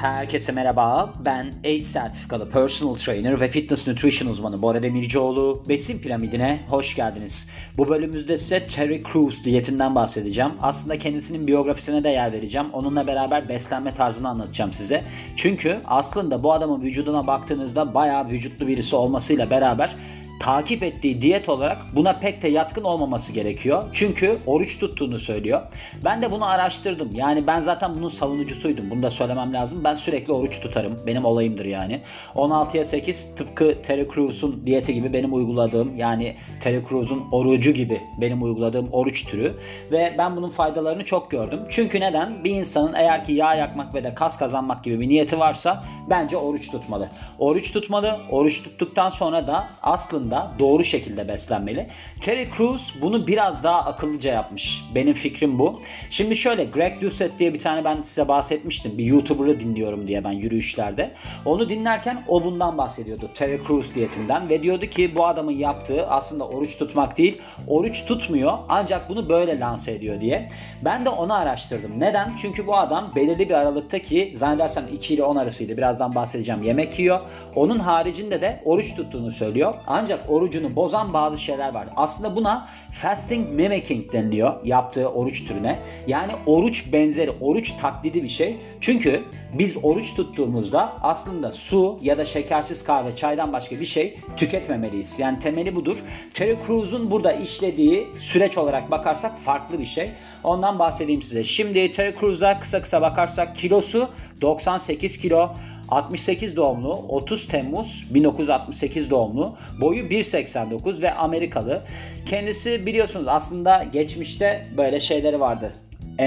Herkese merhaba. Ben ACE sertifikalı personal trainer ve fitness nutrition uzmanı Bora Demircioğlu. Besin piramidine hoş geldiniz. Bu bölümümüzde size Terry Crews diyetinden bahsedeceğim. Aslında kendisinin biyografisine de yer vereceğim. Onunla beraber beslenme tarzını anlatacağım size. Çünkü aslında bu adamın vücuduna baktığınızda bayağı vücutlu birisi olmasıyla beraber takip ettiği diyet olarak buna pek de yatkın olmaması gerekiyor. Çünkü oruç tuttuğunu söylüyor. Ben de bunu araştırdım. Yani ben zaten bunun savunucusuydum. Bunu da söylemem lazım. Ben sürekli oruç tutarım. Benim olayımdır yani. 16'ya 8 tıpkı Terry Crews'un diyeti gibi benim uyguladığım yani Terry Crews'un orucu gibi benim uyguladığım oruç türü. Ve ben bunun faydalarını çok gördüm. Çünkü neden? Bir insanın eğer ki yağ yakmak ve de kas kazanmak gibi bir niyeti varsa bence oruç tutmalı. Oruç tutmalı. Oruç tuttuktan sonra da aslında aslında doğru şekilde beslenmeli. Terry Crews bunu biraz daha akıllıca yapmış. Benim fikrim bu. Şimdi şöyle Greg Doucette diye bir tane ben size bahsetmiştim. Bir YouTuber'ı dinliyorum diye ben yürüyüşlerde. Onu dinlerken o bundan bahsediyordu. Terry Crews diyetinden ve diyordu ki bu adamın yaptığı aslında oruç tutmak değil. Oruç tutmuyor ancak bunu böyle lanse ediyor diye. Ben de onu araştırdım. Neden? Çünkü bu adam belirli bir aralıkta ki zannedersem 2 ile 10 arasıydı. Birazdan bahsedeceğim. Yemek yiyor. Onun haricinde de oruç tuttuğunu söylüyor. Ancak ancak orucunu bozan bazı şeyler var. Aslında buna fasting mimicking deniliyor yaptığı oruç türüne. Yani oruç benzeri, oruç taklidi bir şey. Çünkü biz oruç tuttuğumuzda aslında su ya da şekersiz kahve, çaydan başka bir şey tüketmemeliyiz. Yani temeli budur. Terry Crews'un burada işlediği süreç olarak bakarsak farklı bir şey. Ondan bahsedeyim size. Şimdi Terry Crews'a kısa kısa bakarsak kilosu 98 kilo. 68 doğumlu, 30 Temmuz 1968 doğumlu, boyu 1.89 ve Amerikalı. Kendisi biliyorsunuz aslında geçmişte böyle şeyleri vardı.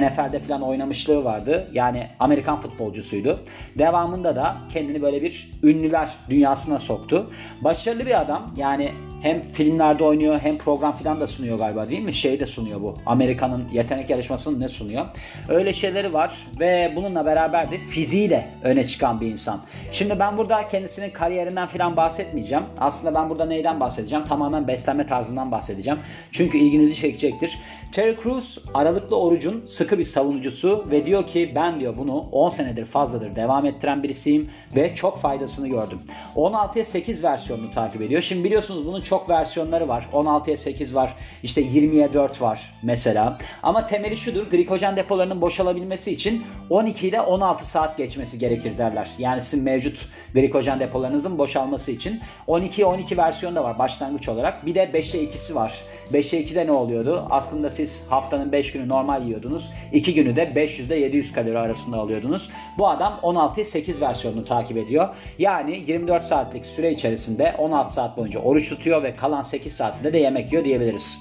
NFL'de falan oynamışlığı vardı. Yani Amerikan futbolcusuydu. Devamında da kendini böyle bir ünlüler dünyasına soktu. Başarılı bir adam. Yani hem filmlerde oynuyor hem program filan da sunuyor galiba değil mi? Şey de sunuyor bu. Amerika'nın yetenek yarışmasını ne sunuyor? Öyle şeyleri var ve bununla beraber de fiziğiyle öne çıkan bir insan. Şimdi ben burada kendisinin kariyerinden filan bahsetmeyeceğim. Aslında ben burada neyden bahsedeceğim? Tamamen beslenme tarzından bahsedeceğim. Çünkü ilginizi çekecektir. Terry Crews aralıklı orucun sıkı bir savunucusu ve diyor ki ben diyor bunu 10 senedir fazladır devam ettiren birisiyim ve çok faydasını gördüm. 16'ya 8 versiyonunu takip ediyor. Şimdi biliyorsunuz bunun çok versiyonları var. 16'ya 8 var. İşte 20'ye 4 var mesela. Ama temeli şudur. Glikojen depolarının boşalabilmesi için 12 ile 16 saat geçmesi gerekir derler. Yani sizin mevcut glikojen depolarınızın boşalması için. 12'ye 12 versiyonu da var başlangıç olarak. Bir de 5'e 2'si var. 5'e 2'de ne oluyordu? Aslında siz haftanın 5 günü normal yiyordunuz. 2 günü de 500 ile 700 kalori arasında alıyordunuz. Bu adam 16'ya 8 versiyonunu takip ediyor. Yani 24 saatlik süre içerisinde 16 saat boyunca oruç tutuyor ve kalan 8 saatinde de yemek yiyor diyebiliriz.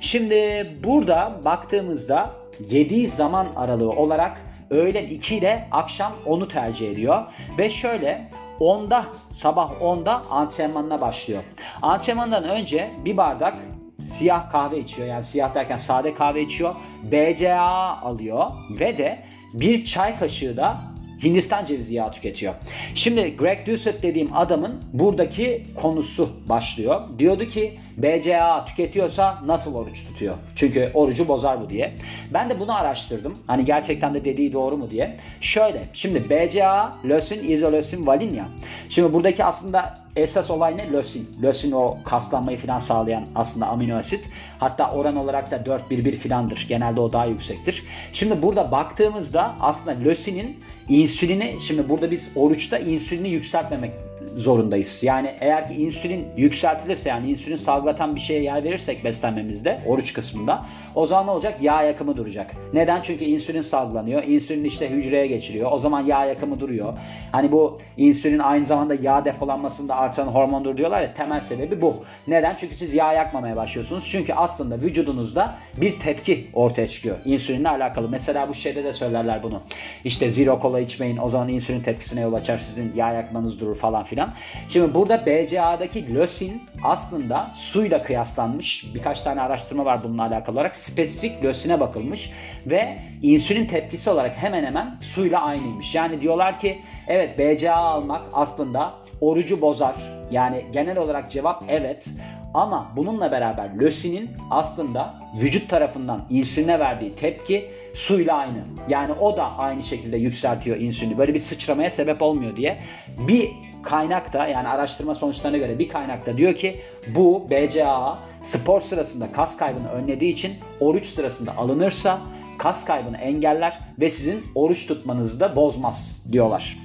Şimdi burada baktığımızda yediği zaman aralığı olarak öğlen 2 ile akşam 10'u tercih ediyor. Ve şöyle 10'da sabah 10'da antrenmanına başlıyor. Antrenmandan önce bir bardak siyah kahve içiyor. Yani siyah derken sade kahve içiyor. BCA alıyor ve de bir çay kaşığı da Hindistan cevizi yağı tüketiyor. Şimdi Greg Doucette dediğim adamın buradaki konusu başlıyor. Diyordu ki BCA tüketiyorsa nasıl oruç tutuyor? Çünkü orucu bozar bu diye. Ben de bunu araştırdım. Hani gerçekten de dediği doğru mu diye. Şöyle şimdi BCA, lösin, izolösin, valin ya. Şimdi buradaki aslında esas olay ne? Lösin. Lösin o kaslanmayı falan sağlayan aslında amino asit. Hatta oran olarak da 4-1-1 filandır. Genelde o daha yüksektir. Şimdi burada baktığımızda aslında lösinin insülini şimdi burada biz oruçta insülini yükseltmemek zorundayız. Yani eğer ki insülin yükseltilirse yani insülin salgılatan bir şeye yer verirsek beslenmemizde oruç kısmında o zaman ne olacak? Yağ yakımı duracak. Neden? Çünkü insülin salgılanıyor. İnsülin işte hücreye geçiriyor. O zaman yağ yakımı duruyor. Hani bu insülin aynı zamanda yağ depolanmasında artan hormondur diyorlar ya temel sebebi bu. Neden? Çünkü siz yağ yakmamaya başlıyorsunuz. Çünkü aslında vücudunuzda bir tepki ortaya çıkıyor. İnsülinle alakalı. Mesela bu şeyde de söylerler bunu. İşte zero kola içmeyin. O zaman insülin tepkisine yol açar. Sizin yağ yakmanız durur falan filan filan. Şimdi burada BCA'daki lösin aslında suyla kıyaslanmış. Birkaç tane araştırma var bununla alakalı olarak. Spesifik lösine bakılmış ve insülin tepkisi olarak hemen hemen suyla aynıymış. Yani diyorlar ki evet BCA almak aslında orucu bozar. Yani genel olarak cevap evet. Ama bununla beraber lösinin aslında vücut tarafından insüline verdiği tepki suyla aynı. Yani o da aynı şekilde yükseltiyor insülini. Böyle bir sıçramaya sebep olmuyor diye. Bir kaynakta yani araştırma sonuçlarına göre bir kaynakta diyor ki bu BCAA spor sırasında kas kaybını önlediği için oruç sırasında alınırsa kas kaybını engeller ve sizin oruç tutmanızı da bozmaz diyorlar.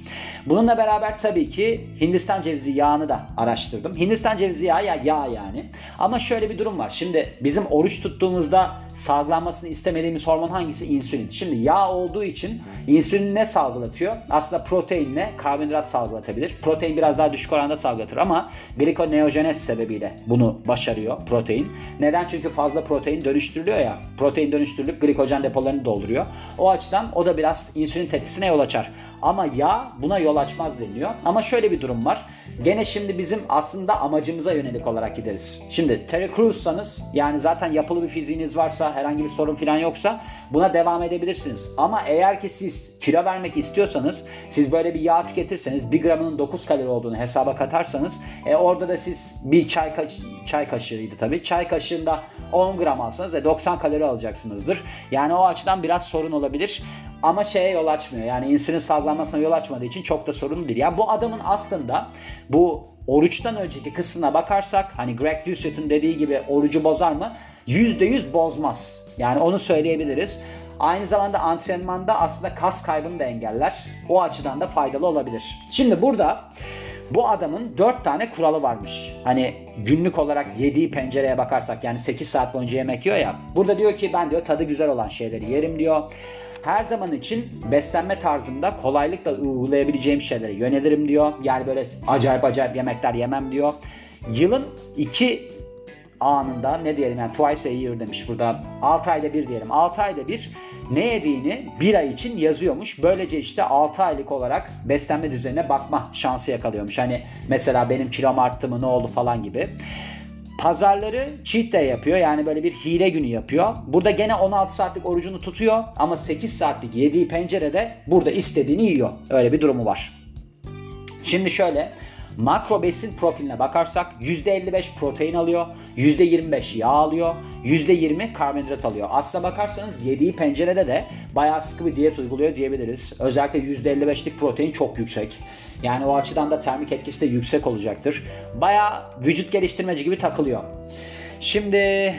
Bununla beraber tabii ki Hindistan cevizi yağını da araştırdım. Hindistan cevizi yağı ya yağ yani. Ama şöyle bir durum var. Şimdi bizim oruç tuttuğumuzda salgılanmasını istemediğimiz hormon hangisi? İnsülin. Şimdi yağ olduğu için insülin ne salgılatıyor? Aslında proteinle karbonhidrat salgılatabilir. Protein biraz daha düşük oranda salgılatır ama glikoneojenez sebebiyle bunu başarıyor protein. Neden? Çünkü fazla protein dönüştürülüyor ya. Protein dönüştürülüp glikojen depolarını dolduruyor. O açıdan o da biraz insülin tepkisine yol açar. Ama yağ buna yol açmaz deniliyor. Ama şöyle bir durum var. Gene şimdi bizim aslında amacımıza yönelik olarak gideriz. Şimdi Terry Crews'sanız yani zaten yapılı bir fiziğiniz varsa herhangi bir sorun falan yoksa buna devam edebilirsiniz. Ama eğer ki siz kilo vermek istiyorsanız siz böyle bir yağ tüketirseniz bir gramının 9 kalori olduğunu hesaba katarsanız e, orada da siz bir çay, ka çay kaşığıydı tabii. Çay kaşığında 10 gram alsanız e, 90 kalori alacaksınızdır. Yani o açıdan biraz sorun olabilir. Ama şeye yol açmıyor. Yani insülin salgılanmasına yol açmadığı için çok da sorun değil. Yani bu adamın aslında bu oruçtan önceki kısmına bakarsak hani Greg Doucet'in dediği gibi orucu bozar mı? %100 bozmaz. Yani onu söyleyebiliriz. Aynı zamanda antrenmanda aslında kas kaybını da engeller. O açıdan da faydalı olabilir. Şimdi burada bu adamın 4 tane kuralı varmış. Hani günlük olarak yediği pencereye bakarsak yani 8 saat boyunca yemek yiyor ya. Burada diyor ki ben diyor tadı güzel olan şeyleri yerim diyor. Her zaman için beslenme tarzımda kolaylıkla uygulayabileceğim şeylere yönelirim diyor. Yani böyle acayip acayip yemekler yemem diyor. Yılın iki anında ne diyelim yani twice a year demiş burada. 6 ayda bir diyelim. 6 ayda bir ne yediğini bir ay için yazıyormuş. Böylece işte 6 aylık olarak beslenme düzenine bakma şansı yakalıyormuş. Hani mesela benim kilom arttı mı ne oldu falan gibi. Pazarları cheat day yapıyor. Yani böyle bir hile günü yapıyor. Burada gene 16 saatlik orucunu tutuyor ama 8 saatlik yediği pencerede burada istediğini yiyor. Öyle bir durumu var. Şimdi şöyle makro besin profiline bakarsak %55 protein alıyor, %25 yağ alıyor, %20 karbonhidrat alıyor. Aslına bakarsanız yediği pencerede de bayağı sıkı bir diyet uyguluyor diyebiliriz. Özellikle %55'lik protein çok yüksek. Yani o açıdan da termik etkisi de yüksek olacaktır. Bayağı vücut geliştirmeci gibi takılıyor. Şimdi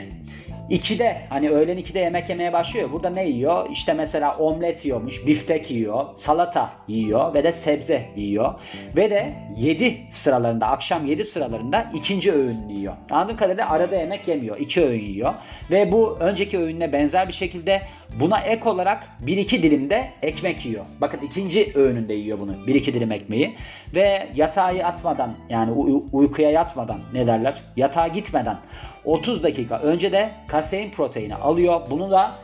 2'de hani öğlen 2'de yemek yemeye başlıyor. Burada ne yiyor? İşte mesela omlet yiyormuş, biftek yiyor, salata yiyor ve de sebze yiyor. Ve de 7 sıralarında, akşam 7 sıralarında ikinci öğün yiyor. Anladığım kadarıyla arada yemek yemiyor. 2 öğün yiyor. Ve bu önceki öğünle benzer bir şekilde buna ek olarak 1-2 dilimde ekmek yiyor. Bakın ikinci öğününde yiyor bunu. 1-2 dilim ekmeği. Ve yatağa yatmadan yani uy- uykuya yatmadan ne derler? Yatağa gitmeden 30 dakika önce de kasein proteini alıyor. Bunu da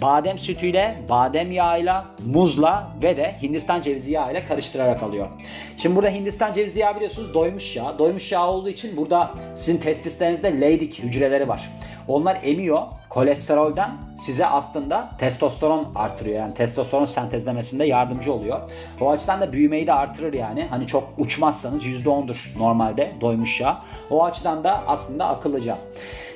badem sütüyle, badem yağıyla, muzla ve de Hindistan cevizi yağıyla karıştırarak alıyor. Şimdi burada Hindistan cevizi yağı biliyorsunuz doymuş yağ. Doymuş yağ olduğu için burada sizin testislerinizde Leydig hücreleri var. Onlar emiyor kolesterolden size aslında testosteron artırıyor. Yani testosteron sentezlemesinde yardımcı oluyor. O açıdan da büyümeyi de artırır yani. Hani çok uçmazsanız %10'dur normalde doymuş yağ. O açıdan da aslında akıllıca.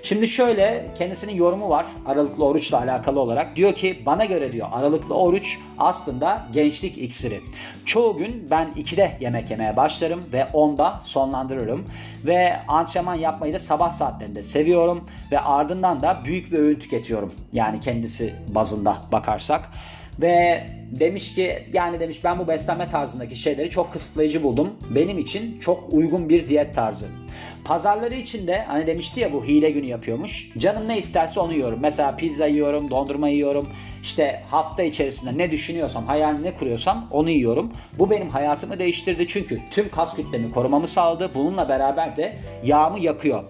Şimdi şöyle kendisinin yorumu var aralıklı oruçla alakalı olarak. Diyor ki bana göre diyor aralıklı oruç aslında gençlik iksiri. Çoğu gün ben 2'de yemek yemeye başlarım ve 10'da sonlandırırım. Ve antrenman yapmayı da sabah saatlerinde seviyorum. Ve ardından da büyük bir öğün tüketiyorum. Yani kendisi bazında bakarsak. Ve demiş ki yani demiş ben bu beslenme tarzındaki şeyleri çok kısıtlayıcı buldum. Benim için çok uygun bir diyet tarzı. Pazarları için de hani demişti ya bu hile günü yapıyormuş. Canım ne isterse onu yiyorum. Mesela pizza yiyorum, dondurma yiyorum. İşte hafta içerisinde ne düşünüyorsam, hayal ne kuruyorsam onu yiyorum. Bu benim hayatımı değiştirdi çünkü tüm kas kütlemi korumamı sağladı. Bununla beraber de yağımı yakıyor.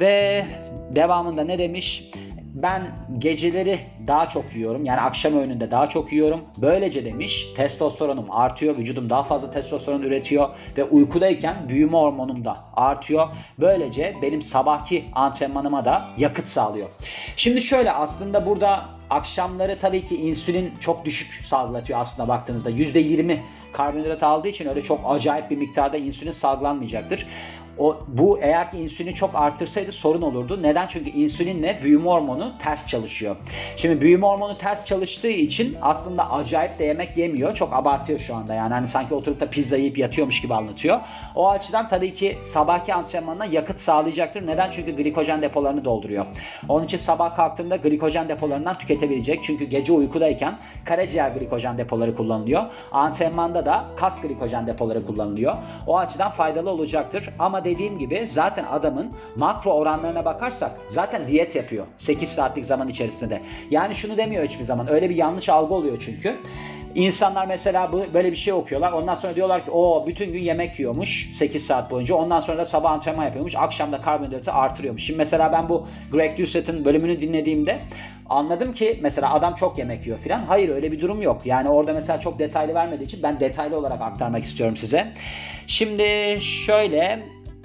Ve devamında ne demiş? Ben geceleri daha çok yiyorum. Yani akşam öğününde daha çok yiyorum. Böylece demiş testosteronum artıyor. Vücudum daha fazla testosteron üretiyor ve uykudayken büyüme hormonum da artıyor. Böylece benim sabahki antrenmanıma da yakıt sağlıyor. Şimdi şöyle aslında burada akşamları tabii ki insülin çok düşük salgılatıyor aslında baktığınızda. %20 karbonhidrat aldığı için öyle çok acayip bir miktarda insülin salgılanmayacaktır. O, bu eğer ki insülini çok artırsaydı sorun olurdu. Neden? Çünkü insülinle büyüme hormonu ters çalışıyor. Şimdi büyüme hormonu ters çalıştığı için aslında acayip de yemek yemiyor. Çok abartıyor şu anda yani. Hani sanki oturup da pizza yiyip yatıyormuş gibi anlatıyor. O açıdan tabii ki sabahki antrenmanına yakıt sağlayacaktır. Neden? Çünkü glikojen depolarını dolduruyor. Onun için sabah kalktığında glikojen depolarından tüketebilecek. Çünkü gece uykudayken karaciğer glikojen depoları kullanılıyor. Antrenmanda da kas glikojen depoları kullanılıyor. O açıdan faydalı olacaktır. Ama dediğim gibi zaten adamın makro oranlarına bakarsak zaten diyet yapıyor 8 saatlik zaman içerisinde. Yani şunu demiyor hiçbir zaman. Öyle bir yanlış algı oluyor çünkü. İnsanlar mesela böyle bir şey okuyorlar. Ondan sonra diyorlar ki o bütün gün yemek yiyormuş 8 saat boyunca. Ondan sonra da sabah antrenman yapıyormuş. Akşam da karbonhidratı artırıyormuş. Şimdi mesela ben bu Greg Doucet'in bölümünü dinlediğimde anladım ki mesela adam çok yemek yiyor filan. Hayır öyle bir durum yok. Yani orada mesela çok detaylı vermediği için ben detaylı olarak aktarmak istiyorum size. Şimdi şöyle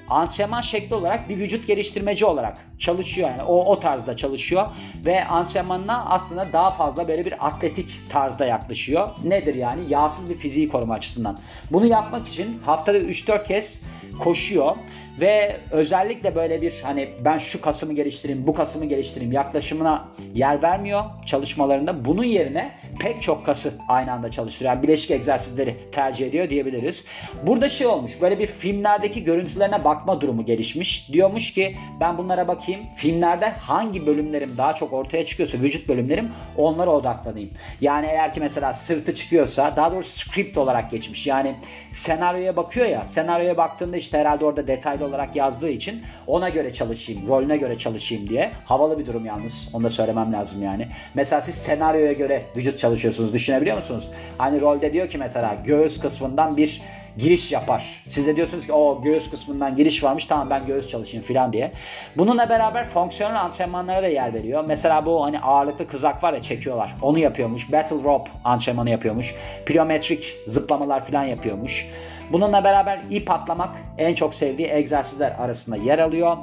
antrenman şekli olarak bir vücut geliştirmeci olarak çalışıyor yani o o tarzda çalışıyor ve antrenmanına aslında daha fazla böyle bir atletik tarzda yaklaşıyor. Nedir yani? Yağsız bir fiziği koruma açısından. Bunu yapmak için haftada 3-4 kez koşuyor ve özellikle böyle bir hani ben şu kasımı geliştireyim, bu kasımı geliştireyim yaklaşımına yer vermiyor çalışmalarında. Bunun yerine pek çok kası aynı anda çalıştırıyor. Yani bileşik egzersizleri tercih ediyor diyebiliriz. Burada şey olmuş böyle bir filmlerdeki görüntülerine bakma durumu gelişmiş. Diyormuş ki ben bunlara bakayım. Filmlerde hangi bölümlerim daha çok ortaya çıkıyorsa vücut bölümlerim onlara odaklanayım. Yani eğer ki mesela sırtı çıkıyorsa daha doğrusu script olarak geçmiş. Yani senaryoya bakıyor ya senaryoya baktığında işte herhalde orada detaylı olarak yazdığı için ona göre çalışayım, rolüne göre çalışayım diye. Havalı bir durum yalnız. Onu da söylemem lazım yani. Mesela siz senaryoya göre vücut çalışıyorsunuz. Düşünebiliyor musunuz? Hani rolde diyor ki mesela göğüs kısmından bir giriş yapar. Siz de diyorsunuz ki o göğüs kısmından giriş varmış tamam ben göğüs çalışayım filan diye. Bununla beraber fonksiyonel antrenmanlara da yer veriyor. Mesela bu hani ağırlıklı kızak var ya çekiyorlar. Onu yapıyormuş. Battle rope antrenmanı yapıyormuş. Plyometrik zıplamalar filan yapıyormuş. Bununla beraber ip atlamak en çok sevdiği egzersizler arasında yer alıyor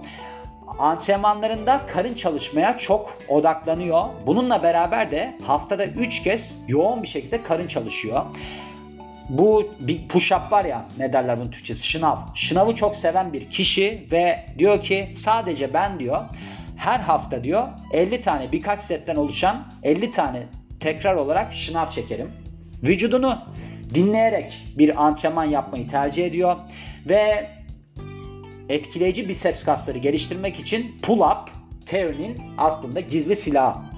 antrenmanlarında karın çalışmaya çok odaklanıyor. Bununla beraber de haftada 3 kez yoğun bir şekilde karın çalışıyor. Bu bir push-up var ya ne derler bunun Türkçesi şınav. Şınavı çok seven bir kişi ve diyor ki sadece ben diyor her hafta diyor 50 tane birkaç setten oluşan 50 tane tekrar olarak şınav çekerim. Vücudunu dinleyerek bir antrenman yapmayı tercih ediyor ve etkileyici biceps kasları geliştirmek için pull-up Terry'nin aslında gizli silahı.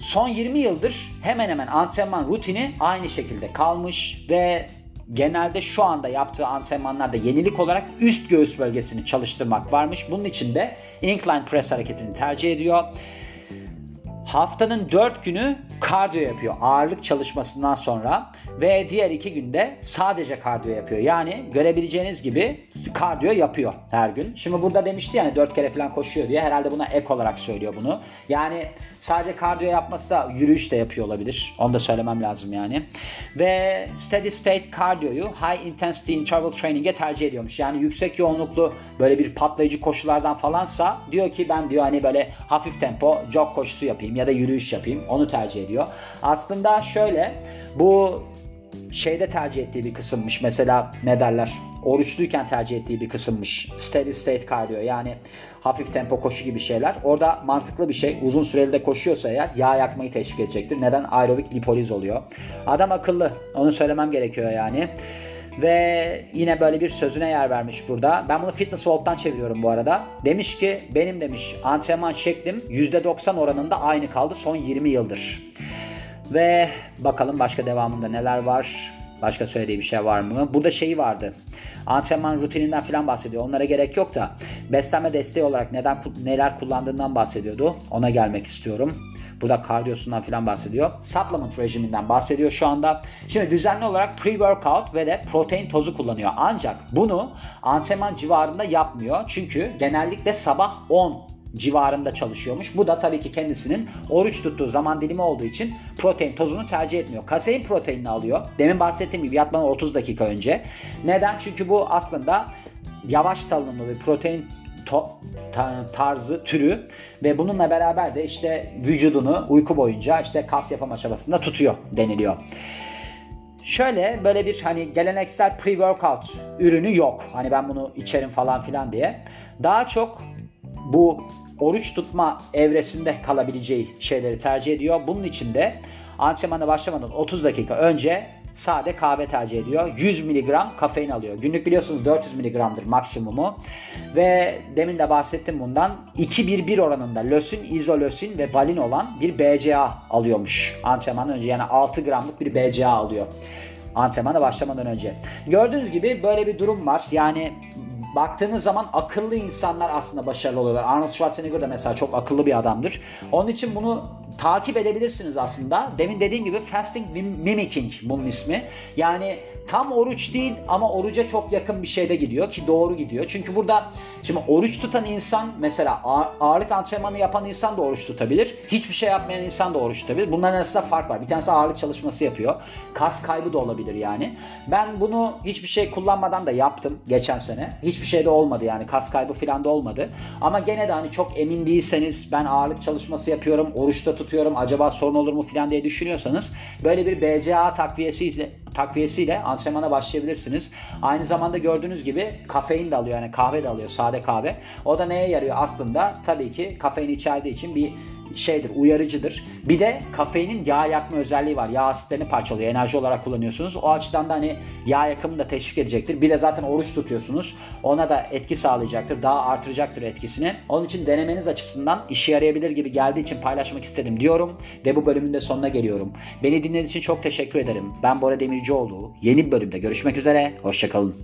Son 20 yıldır hemen hemen antrenman rutini aynı şekilde kalmış ve genelde şu anda yaptığı antrenmanlarda yenilik olarak üst göğüs bölgesini çalıştırmak varmış. Bunun için de incline press hareketini tercih ediyor. Haftanın 4 günü kardiyo yapıyor ağırlık çalışmasından sonra ve diğer 2 günde sadece kardiyo yapıyor. Yani görebileceğiniz gibi kardiyo yapıyor her gün. Şimdi burada demişti yani 4 kere falan koşuyor diye herhalde buna ek olarak söylüyor bunu. Yani sadece kardiyo yapmazsa yürüyüş de yapıyor olabilir. Onu da söylemem lazım yani. Ve steady state kardiyoyu high intensity interval training'e tercih ediyormuş. Yani yüksek yoğunluklu böyle bir patlayıcı koşulardan falansa diyor ki ben diyor hani böyle hafif tempo jog koşusu yapayım ya da yürüyüş yapayım. Onu tercih ediyor. Aslında şöyle bu şeyde tercih ettiği bir kısımmış. Mesela ne derler? Oruçluyken tercih ettiği bir kısımmış. Steady state cardio yani hafif tempo koşu gibi şeyler. Orada mantıklı bir şey. Uzun süreli de koşuyorsa eğer yağ yakmayı teşvik edecektir. Neden? Aerobik lipoliz oluyor. Adam akıllı. Onu söylemem gerekiyor yani. Ve yine böyle bir sözüne yer vermiş burada. Ben bunu Fitness Vault'tan çeviriyorum bu arada. Demiş ki benim demiş antrenman şeklim %90 oranında aynı kaldı son 20 yıldır. Ve bakalım başka devamında neler var. Başka söylediği bir şey var mı? Burada şeyi vardı. Antrenman rutininden falan bahsediyor. Onlara gerek yok da beslenme desteği olarak neden neler kullandığından bahsediyordu. Ona gelmek istiyorum. Burada kardiyosundan falan bahsediyor. Supplement rejiminden bahsediyor şu anda. Şimdi düzenli olarak pre-workout ve de protein tozu kullanıyor. Ancak bunu antrenman civarında yapmıyor. Çünkü genellikle sabah 10 civarında çalışıyormuş. Bu da tabii ki kendisinin oruç tuttuğu zaman dilimi olduğu için protein tozunu tercih etmiyor. Kasein proteinini alıyor. Demin bahsettiğim gibi yatmadan 30 dakika önce. Neden? Çünkü bu aslında yavaş salınımlı bir protein to- ta- tarzı, türü ve bununla beraber de işte vücudunu uyku boyunca işte kas yapım aşamasında tutuyor deniliyor. Şöyle böyle bir hani geleneksel pre-workout ürünü yok. Hani ben bunu içerim falan filan diye. Daha çok bu oruç tutma evresinde kalabileceği şeyleri tercih ediyor. Bunun için de antrenmana başlamadan 30 dakika önce sade kahve tercih ediyor. 100 mg kafein alıyor. Günlük biliyorsunuz 400 mg'dır maksimumu. Ve demin de bahsettim bundan. 2-1-1 oranında lösin, izolösin ve valin olan bir BCA alıyormuş antrenmandan önce. Yani 6 gramlık bir BCA alıyor antrenmana başlamadan önce. Gördüğünüz gibi böyle bir durum var. Yani baktığınız zaman akıllı insanlar aslında başarılı oluyorlar. Arnold Schwarzenegger de mesela çok akıllı bir adamdır. Onun için bunu takip edebilirsiniz aslında. Demin dediğim gibi fasting mimicking bunun ismi. Yani tam oruç değil ama oruca çok yakın bir şeyde gidiyor ki doğru gidiyor. Çünkü burada şimdi oruç tutan insan mesela ağırlık antrenmanı yapan insan da oruç tutabilir. Hiçbir şey yapmayan insan da oruç tutabilir. Bunların arasında fark var. Bir tanesi ağırlık çalışması yapıyor. Kas kaybı da olabilir yani. Ben bunu hiçbir şey kullanmadan da yaptım geçen sene. Hiçbir şey de olmadı yani kas kaybı falan da olmadı. Ama gene de hani çok emin değilseniz ben ağırlık çalışması yapıyorum, oruçta tutuyorum. Acaba sorun olur mu falan diye düşünüyorsanız böyle bir BCA takviyesiyle takviyesiyle antrenmana başlayabilirsiniz. Aynı zamanda gördüğünüz gibi kafein de alıyor yani kahve de alıyor sade kahve. O da neye yarıyor aslında? Tabii ki kafein içerdiği için bir şeydir, uyarıcıdır. Bir de kafeinin yağ yakma özelliği var. Yağ asitlerini parçalıyor. Enerji olarak kullanıyorsunuz. O açıdan da hani yağ yakımını da teşvik edecektir. Bir de zaten oruç tutuyorsunuz. Ona da etki sağlayacaktır. Daha artıracaktır etkisini. Onun için denemeniz açısından işe yarayabilir gibi geldiği için paylaşmak istedim diyorum. Ve bu bölümün de sonuna geliyorum. Beni dinlediğiniz için çok teşekkür ederim. Ben Bora Demircioğlu. Yeni bir bölümde görüşmek üzere. Hoşçakalın.